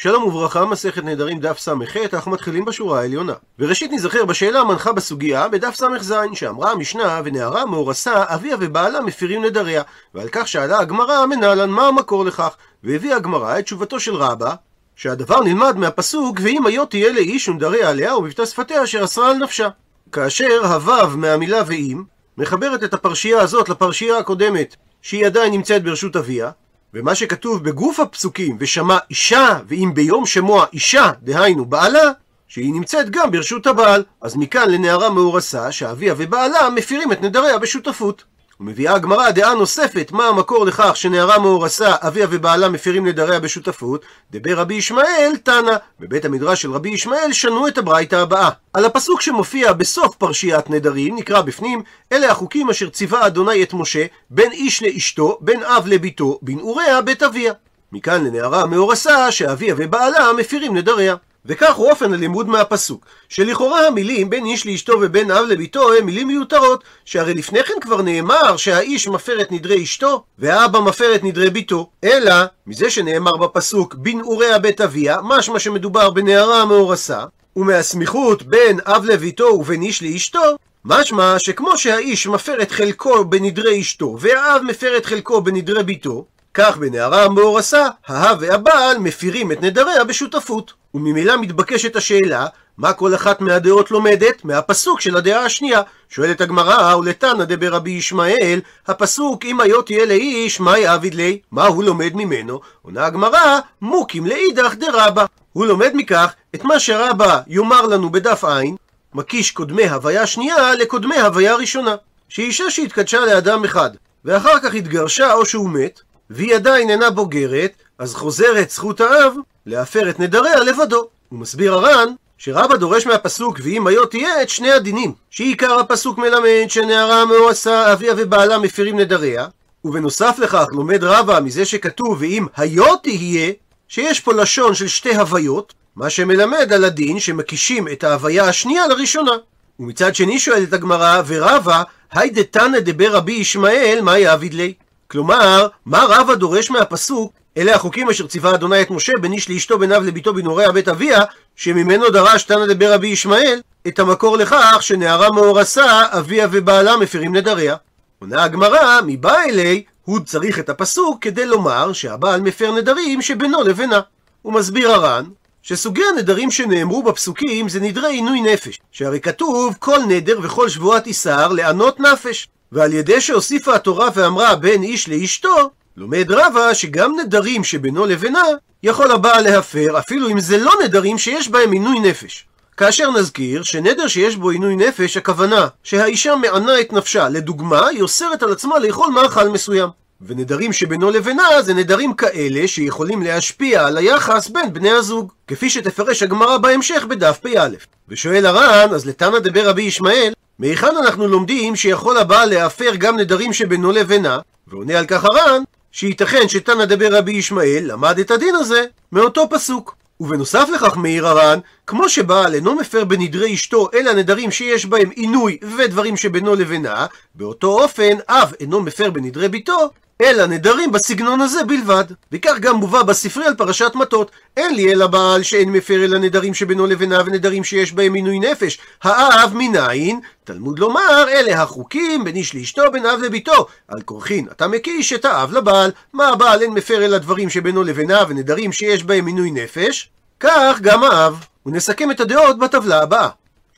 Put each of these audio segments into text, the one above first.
שלום וברכה, מסכת נדרים דף ס"ח, אנחנו מתחילים בשורה העליונה. וראשית נזכר בשאלה המנחה בסוגיה בדף ס"ז, שאמרה המשנה, ונערה מאורסה, אביה ובעלה מפירים נדריה. ועל כך שאלה הגמרא, מנהלן, מה המקור לכך? והביאה הגמרא את תשובתו של רבא, שהדבר נלמד מהפסוק, ואם היו תהיה לאיש ונדריה עליה ובבטא שפתיה אשר אסרה על נפשה. כאשר הוו מהמילה ואם, מחברת את הפרשייה הזאת לפרשייה הקודמת, שהיא עדיין נמצאת ברשות אביה, ומה שכתוב בגוף הפסוקים, ושמע אישה, ואם ביום שמוע אישה, דהיינו בעלה, שהיא נמצאת גם ברשות הבעל. אז מכאן לנערה מאורסה, שאביה ובעלה מפירים את נדריה בשותפות. ומביאה הגמרא דעה נוספת, מה המקור לכך שנערה מאורסה, אביה ובעלה מפירים נדריה בשותפות, דבר רבי ישמעאל, תנא. בבית המדרש של רבי ישמעאל שנו את הברייתא הבאה. על הפסוק שמופיע בסוף פרשיית נדרים, נקרא בפנים, אלה החוקים אשר ציווה אדוני את משה, בין איש לאשתו, בין אב לביתו, בנעוריה בית אביה. מכאן לנערה מאורסה, שאביה ובעלה מפירים נדריה. וכך הוא אופן הלימוד מהפסוק, שלכאורה המילים בין איש לאשתו ובין אב לביתו הם מילים מיותרות, שהרי לפני כן כבר נאמר שהאיש מפר את נדרי אשתו, והאבא מפר את נדרי ביתו, אלא מזה שנאמר בפסוק בנעוריה בית אביה, משמע שמדובר בנערה המאורסה, ומהסמיכות בין אב לביתו ובין איש לאשתו, משמע שכמו שהאיש מפר את חלקו בנדרי אשתו, והאב מפר את חלקו בנדרי ביתו, כך בנערה המאורסה, האב והבעל מפירים את נדריה בשותפות. וממילא מתבקשת השאלה, מה כל אחת מהדעות לומדת? מהפסוק של הדעה השנייה. שואלת הגמרא, ולתנא דבר רבי ישמעאל, הפסוק אם היו תהיה לאיש, מה יעביד לי? מה הוא לומד ממנו? עונה הגמרא, מוקים לאידך דרבא. הוא לומד מכך את מה שרבא יאמר לנו בדף עין, מקיש קודמי הוויה שנייה לקודמי הוויה ראשונה. שאישה שהתקדשה לאדם אחד, ואחר כך התגרשה או שהוא מת, והיא עדיין אינה בוגרת, אז חוזרת זכות האב להפר את נדריה לבדו. הוא מסביר הר"ן שרבא דורש מהפסוק ואם היו תהיה את שני הדינים שעיקר הפסוק מלמד שנערה מאורסה אביה ובעלה מפירים נדריה. ובנוסף לכך לומד רבא מזה שכתוב ואם היו תהיה שיש פה לשון של שתי הוויות מה שמלמד על הדין שמקישים את ההוויה השנייה לראשונה. ומצד שני שואלת הגמרא ורבא היי דתנא דבר רבי ישמעאל מה יעביד לי כלומר, מה רבא דורש מהפסוק אלה החוקים אשר ציווה אדוני את משה בין איש לאשתו בין אב לביתו בנעוריה בית אביה שממנו דרש תנא דבר רבי ישמעאל את המקור לכך שנערה מאורסה אביה ובעלה מפירים נדריה. עונה הגמרא מבא אלי הוא צריך את הפסוק כדי לומר שהבעל מפר נדרים שבינו לבינה. הוא מסביר הר"ן שסוגי הנדרים שנאמרו בפסוקים זה נדרי עינוי נפש שהרי כתוב כל נדר וכל שבועת איסר לענות נפש ועל ידי שהוסיפה התורה ואמרה בין איש לאשתו לומד רבא שגם נדרים שבינו לבינה יכול הבעל להפר אפילו אם זה לא נדרים שיש בהם עינוי נפש. כאשר נזכיר שנדר שיש בו עינוי נפש הכוונה שהאישה מענה את נפשה, לדוגמה היא אוסרת על עצמה לאכול מאכל מסוים. ונדרים שבינו לבינה זה נדרים כאלה שיכולים להשפיע על היחס בין בני הזוג, כפי שתפרש הגמרא בהמשך בדף פ"א. ושואל הר"ן, אז לתנא דבר רבי ישמעאל, מהיכן אנחנו לומדים שיכול הבעל להפר גם נדרים שבינו לבינה? ועונה על כך הר"ן, שייתכן שתנא דבר רבי ישמעאל למד את הדין הזה מאותו פסוק. ובנוסף לכך מעיר הר"ן, כמו שבעל אינו מפר בנדרי אשתו אלא נדרים שיש בהם עינוי ודברים שבינו לבינה, באותו אופן אב אינו מפר בנדרי ביתו, אלא נדרים בסגנון הזה בלבד. וכך גם מובא בספרי על פרשת מטות. אין לי אלא בעל שאין מפר אלא נדרים שבינו לבינה ונדרים שיש בהם עינוי נפש. האב מנין? תלמוד לומר, אלה החוקים בין איש לאשתו בין אב לביתו. על כורחין, אתה מקיש את האב לבעל. מה הבעל אין מפר אלא דברים שבינו לבינה ונדרים שיש בהם עינוי נפש? כך גם האב. ונסכם את הדעות בטבלה הבאה.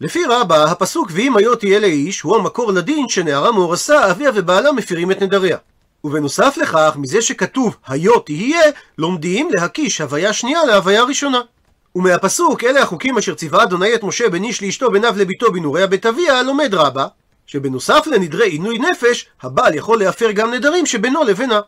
לפי רבא, הפסוק ואם היו תהיה לאיש הוא המקור לדין שנערה מאורסה, אביה ובעלה מפירים את נדריה. ובנוסף לכך, מזה שכתוב היו תהיה, לומדים להקיש הוויה שנייה להוויה ראשונה. ומהפסוק, אלה החוקים אשר ציווה אדוני את משה בין איש לאשתו בין אב לביתו בנעוריה בית אביה, לומד רבה, שבנוסף לנדרי עינוי נפש, הבעל יכול להפר גם נדרים שבינו לבינה.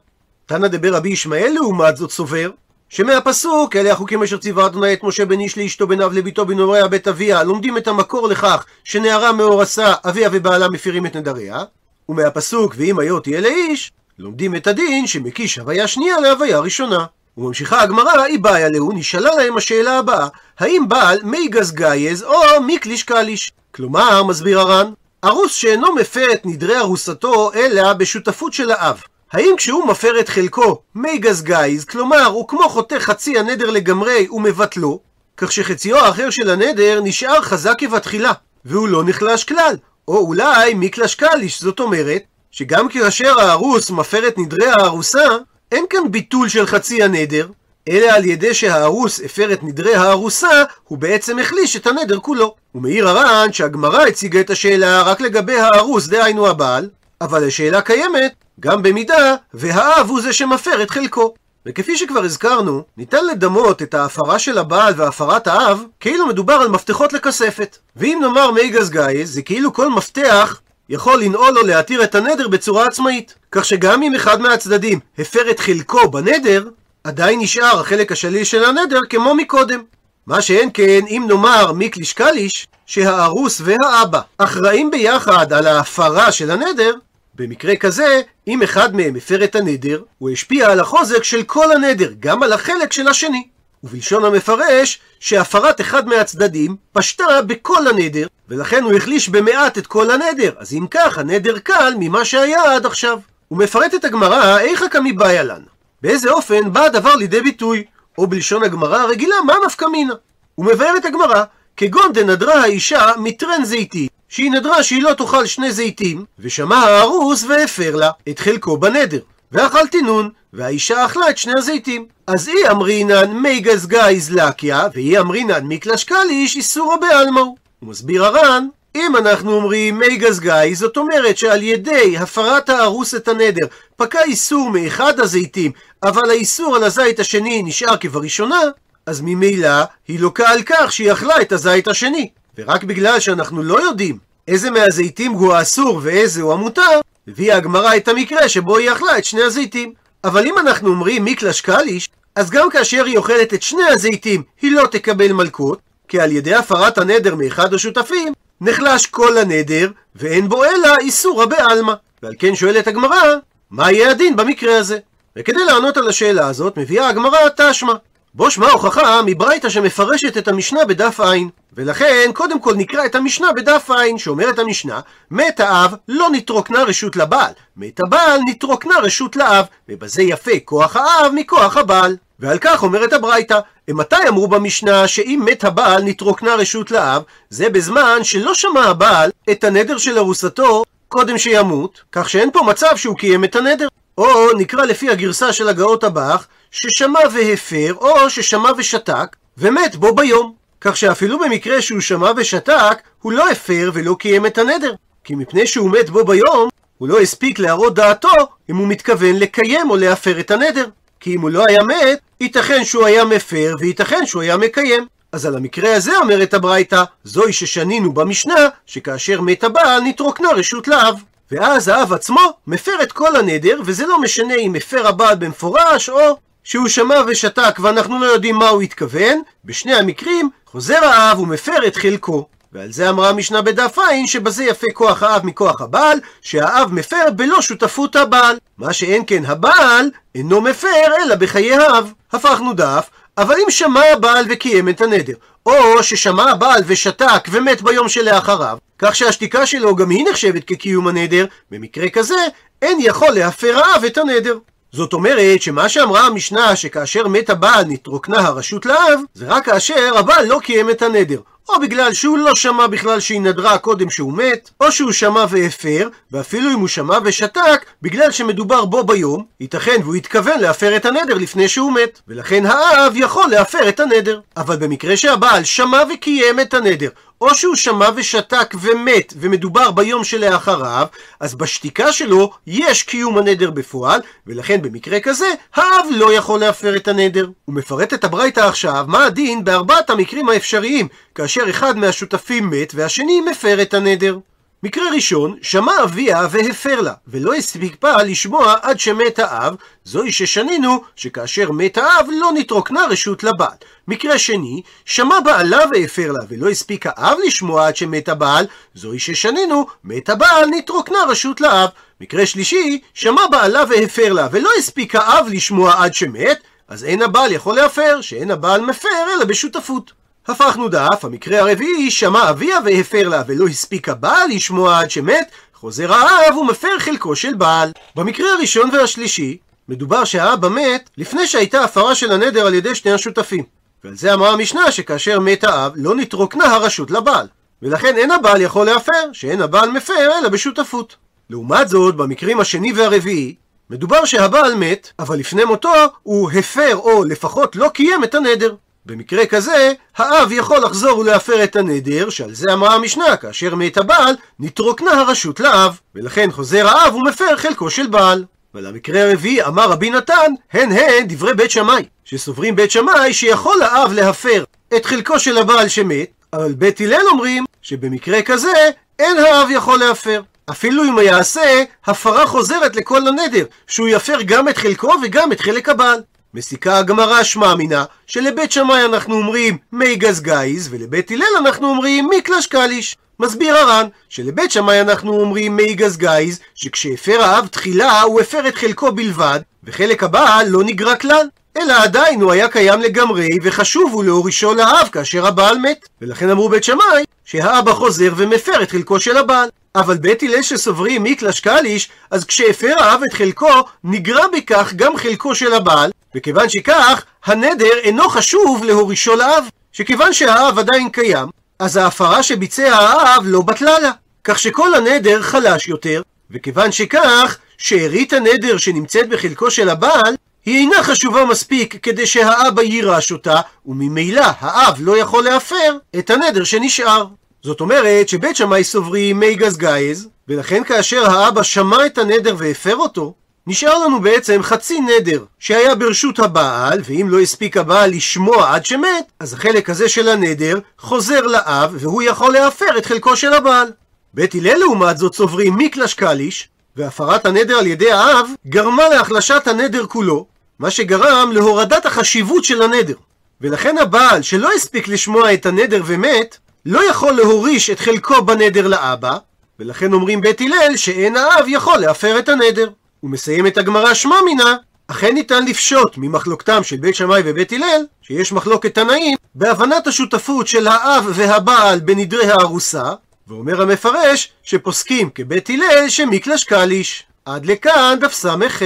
תנא דבר רבי ישמעאל לעומת זאת סובר, שמהפסוק, אלה החוקים אשר ציווה אדוני את משה בין איש לאשתו בין אב לביתו בנעוריה בית אביה, לומדים את המקור לכך שנערה מאורסה, אביה ובעלה מפירים את נדריה, ומהפסוק, ואם היו תהיה לאיש, לומדים את הדין שמקיש הוויה שנייה להוויה ראשונה. וממשיכה הגמרא, היא בעיה להו, נשאלה להם השאלה הבאה, האם בעל מי גז גייז או מיקליש קליש? כלומר, מסביר הר"ן, ארוס שאינו מפר את נדרי ארוסתו אלא בשותפות של האב. האם כשהוא מפר את חלקו מי גז גייז, כלומר הוא כמו חותך חצי הנדר לגמרי ומבטלו, כך שחציו האחר של הנדר נשאר חזק כבתחילה, והוא לא נחלש כלל. או אולי מיקלש קליש, זאת אומרת, שגם כאשר הארוס מפר את נדרי הארוסה, אין כאן ביטול של חצי הנדר, אלא על ידי שהארוס הפר את נדרי הארוסה, הוא בעצם החליש את הנדר כולו. הוא מעיר הר"ן שהגמרא הציגה את השאלה רק לגבי הארוס, דהיינו הבעל, אבל השאלה קיימת גם במידה והאב הוא זה שמפר את חלקו. וכפי שכבר הזכרנו, ניתן לדמות את ההפרה של הבעל והפרת האב כאילו מדובר על מפתחות לכספת. ואם נאמר מי גז גייז, זה כאילו כל מפתח יכול לנעול או להתיר את הנדר בצורה עצמאית. כך שגם אם אחד מהצדדים הפר את חלקו בנדר, עדיין נשאר החלק השליל של הנדר כמו מקודם. מה שאין כן, אם נאמר מיקליש קליש, שהארוס והאבא אחראים ביחד על ההפרה של הנדר, במקרה כזה, אם אחד מהם הפר את הנדר, הוא השפיע על החוזק של כל הנדר, גם על החלק של השני. ובלשון המפרש, שהפרת אחד מהצדדים פשטה בכל הנדר, ולכן הוא החליש במעט את כל הנדר. אז אם כך, הנדר קל ממה שהיה עד עכשיו. הוא מפרט את הגמרא, איכא קמי באיה לן. באיזה אופן בא הדבר לידי ביטוי, או בלשון הגמרא הרגילה, מה נפקא מינה. הוא מבאר את הגמרא, כגון דנדרה האישה מטרן זיתי, שהיא נדרה שהיא לא תאכל שני זיתים, ושמע הארוס והפר לה את חלקו בנדר. ואכל תינון, והאישה אכלה את שני הזיתים. אז אי אמרינן מי גזגייז לקיה, ואי אמרינן מקלש קליש איסורא בעלמאו. הוא מסביר הר"ן, אם אנחנו אומרים מי גזגאי, זאת אומרת שעל ידי הפרת הארוס את הנדר פקע איסור מאחד הזיתים, אבל האיסור על הזית השני נשאר כבראשונה, אז ממילא היא לוקה על כך שהיא אכלה את הזית השני. ורק בגלל שאנחנו לא יודעים איזה מהזיתים הוא האסור ואיזה הוא המותר, הביאה הגמרא את המקרה שבו היא אכלה את שני הזיתים. אבל אם אנחנו אומרים מיקלש קליש, אז גם כאשר היא אוכלת את שני הזיתים, היא לא תקבל מלכות, כי על ידי הפרת הנדר מאחד השותפים, נחלש כל הנדר, ואין בו אלא איסורא בעלמא. ועל כן שואלת הגמרא, מה יהיה הדין במקרה הזה? וכדי לענות על השאלה הזאת, מביאה הגמרא תשמע. בו שמע הוכחה מברייתא שמפרשת את המשנה בדף ע'. ולכן, קודם כל נקרא את המשנה בדף ע', שאומרת המשנה, מת האב לא נתרוקנה רשות לבעל, מת הבעל נתרוקנה רשות לאב, ובזה יפה כוח האב מכוח הבעל. ועל כך אומרת הברייתא, מתי אמרו במשנה שאם מת הבעל נתרוקנה רשות לאב, זה בזמן שלא שמע הבעל את הנדר של ארוסתו קודם שימות, כך שאין פה מצב שהוא קיים את הנדר. או נקרא לפי הגרסה של הגאות הבח, ששמע והפר, או ששמע ושתק, ומת בו ביום. כך שאפילו במקרה שהוא שמע ושתק, הוא לא הפר ולא קיים את הנדר. כי מפני שהוא מת בו ביום, הוא לא הספיק להראות דעתו אם הוא מתכוון לקיים או להפר את הנדר. כי אם הוא לא היה מת, ייתכן שהוא היה מפר וייתכן שהוא היה מקיים. אז על המקרה הזה אומרת הברייתא, זוהי ששנינו במשנה, שכאשר מת הבעל נתרוקנה רשות לאב. ואז האב עצמו מפר את כל הנדר, וזה לא משנה אם מפר הבעל במפורש, או שהוא שמע ושתק ואנחנו לא יודעים מה הוא התכוון, בשני המקרים חוזר האב ומפר את חלקו. ועל זה אמרה המשנה בדף ע' שבזה יפה כוח האב מכוח הבעל, שהאב מפר בלא שותפות הבעל. מה שאין כן הבעל אינו מפר אלא בחיי האב. הפכנו דף, אבל אם שמע הבעל וקיים את הנדר, או ששמע הבעל ושתק ומת ביום שלאחריו, כך שהשתיקה שלו גם היא נחשבת כקיום הנדר, במקרה כזה אין יכול להפר האב את הנדר. זאת אומרת שמה שאמרה המשנה שכאשר מת הבעל נתרוקנה הרשות לאב, זה רק כאשר הבעל לא קיים את הנדר. או בגלל שהוא לא שמע בכלל שהיא נדרה קודם שהוא מת, או שהוא שמע והפר, ואפילו אם הוא שמע ושתק, בגלל שמדובר בו ביום, ייתכן והוא התכוון להפר את הנדר לפני שהוא מת, ולכן האב יכול להפר את הנדר. אבל במקרה שהבעל שמע וקיים את הנדר, או שהוא שמע ושתק ומת, ומדובר ביום שלאחריו, אז בשתיקה שלו יש קיום הנדר בפועל, ולכן במקרה כזה, האב לא יכול להפר את הנדר. הוא מפרט את הברייתא עכשיו, מה הדין בארבעת המקרים האפשריים, כאשר אחד מהשותפים מת והשני מפר את הנדר. מקרה ראשון, שמע אביה והפר לה, ולא הספיק בה לשמוע עד שמת האב, זוהי ששנינו שכאשר מת האב לא נתרוקנה רשות לבעל. מקרה שני, שמע בעלה והפר לה, ולא הספיק האב לשמוע עד שמת הבעל, זוהי ששנינו, מת הבעל נתרוקנה רשות לאב. מקרה שלישי, שמע בעלה והפר לה, ולא הספיק האב לשמוע עד שמת, אז אין הבעל יכול להפר, שאין הבעל מפר אלא בשותפות. הפכנו דף, המקרה הרביעי, שמע אביה והפר לה, ולא הספיק הבעל לשמוע עד שמת, חוזר האב ומפר חלקו של בעל. במקרה הראשון והשלישי, מדובר שהאבא מת לפני שהייתה הפרה של הנדר על ידי שני השותפים. ועל זה אמרה המשנה שכאשר מת האב לא נתרוקנה הרשות לבעל. ולכן אין הבעל יכול להפר, שאין הבעל מפר אלא בשותפות. לעומת זאת, במקרים השני והרביעי, מדובר שהבעל מת, אבל לפני מותו הוא הפר או לפחות לא קיים את הנדר. במקרה כזה, האב יכול לחזור ולהפר את הנדר, שעל זה אמרה המשנה, כאשר מת הבעל, נתרוקנה הרשות לאב, ולכן חוזר האב ומפר חלקו של בעל. ולמקרה הרביעי אמר רבי נתן, הן הן דברי בית שמאי, שסוברים בית שמאי שיכול האב להפר את חלקו של הבעל שמת, אבל בית הלל אומרים שבמקרה כזה אין האב יכול להפר. אפילו אם יעשה הפרה חוזרת לכל הנדר, שהוא יפר גם את חלקו וגם את חלק הבעל. מסיקה הגמרא שמע מינה, שלבית שמאי אנחנו אומרים מי גז גייז, ולבית הלל אנחנו אומרים מיקלש קליש. מסביר הר"ן, שלבית שמאי אנחנו אומרים מי גז גייז, שכשהפר האב תחילה הוא הפר את חלקו בלבד, וחלק הבעל לא נגרע כלל. אלא עדיין הוא היה קיים לגמרי, וחשוב הוא להורישו לאב כאשר הבעל מת. ולכן אמרו בית שמאי, שהאבא חוזר ומפר את חלקו של הבעל. אבל בית הלל שסוברים מיקלש קליש, אז כשהפר האב את חלקו, נגרע בכך גם חלקו של הבעל, וכיוון שכך, הנדר אינו חשוב להורישו לאב. שכיוון שהאב עדיין קיים, אז ההפרה שביצע האב לא בטלה לה. כך שכל הנדר חלש יותר, וכיוון שכך, שארית הנדר שנמצאת בחלקו של הבעל, היא אינה חשובה מספיק כדי שהאבא יירש אותה, וממילא האב לא יכול להפר את הנדר שנשאר. זאת אומרת שבית שמאי סוברים מי גז גייז, ולכן כאשר האבא שמע את הנדר והפר אותו, נשאר לנו בעצם חצי נדר שהיה ברשות הבעל, ואם לא הספיק הבעל לשמוע עד שמת, אז החלק הזה של הנדר חוזר לאב, והוא יכול להפר את חלקו של הבעל. בית הלל לעומת זאת סוברים מיקלש קליש, והפרת הנדר על ידי האב גרמה להחלשת הנדר כולו, מה שגרם להורדת החשיבות של הנדר. ולכן הבעל שלא הספיק לשמוע את הנדר ומת, לא יכול להוריש את חלקו בנדר לאבא, ולכן אומרים בית הלל שאין האב יכול להפר את הנדר. הוא מסיים את הגמרא שמע מינה, אכן ניתן לפשוט ממחלוקתם של בית שמאי ובית הלל, שיש מחלוקת תנאים, בהבנת השותפות של האב והבעל בנדרי הארוסה, ואומר המפרש שפוסקים כבית הלל שמיקלש קליש. עד לכאן דף ס"ח.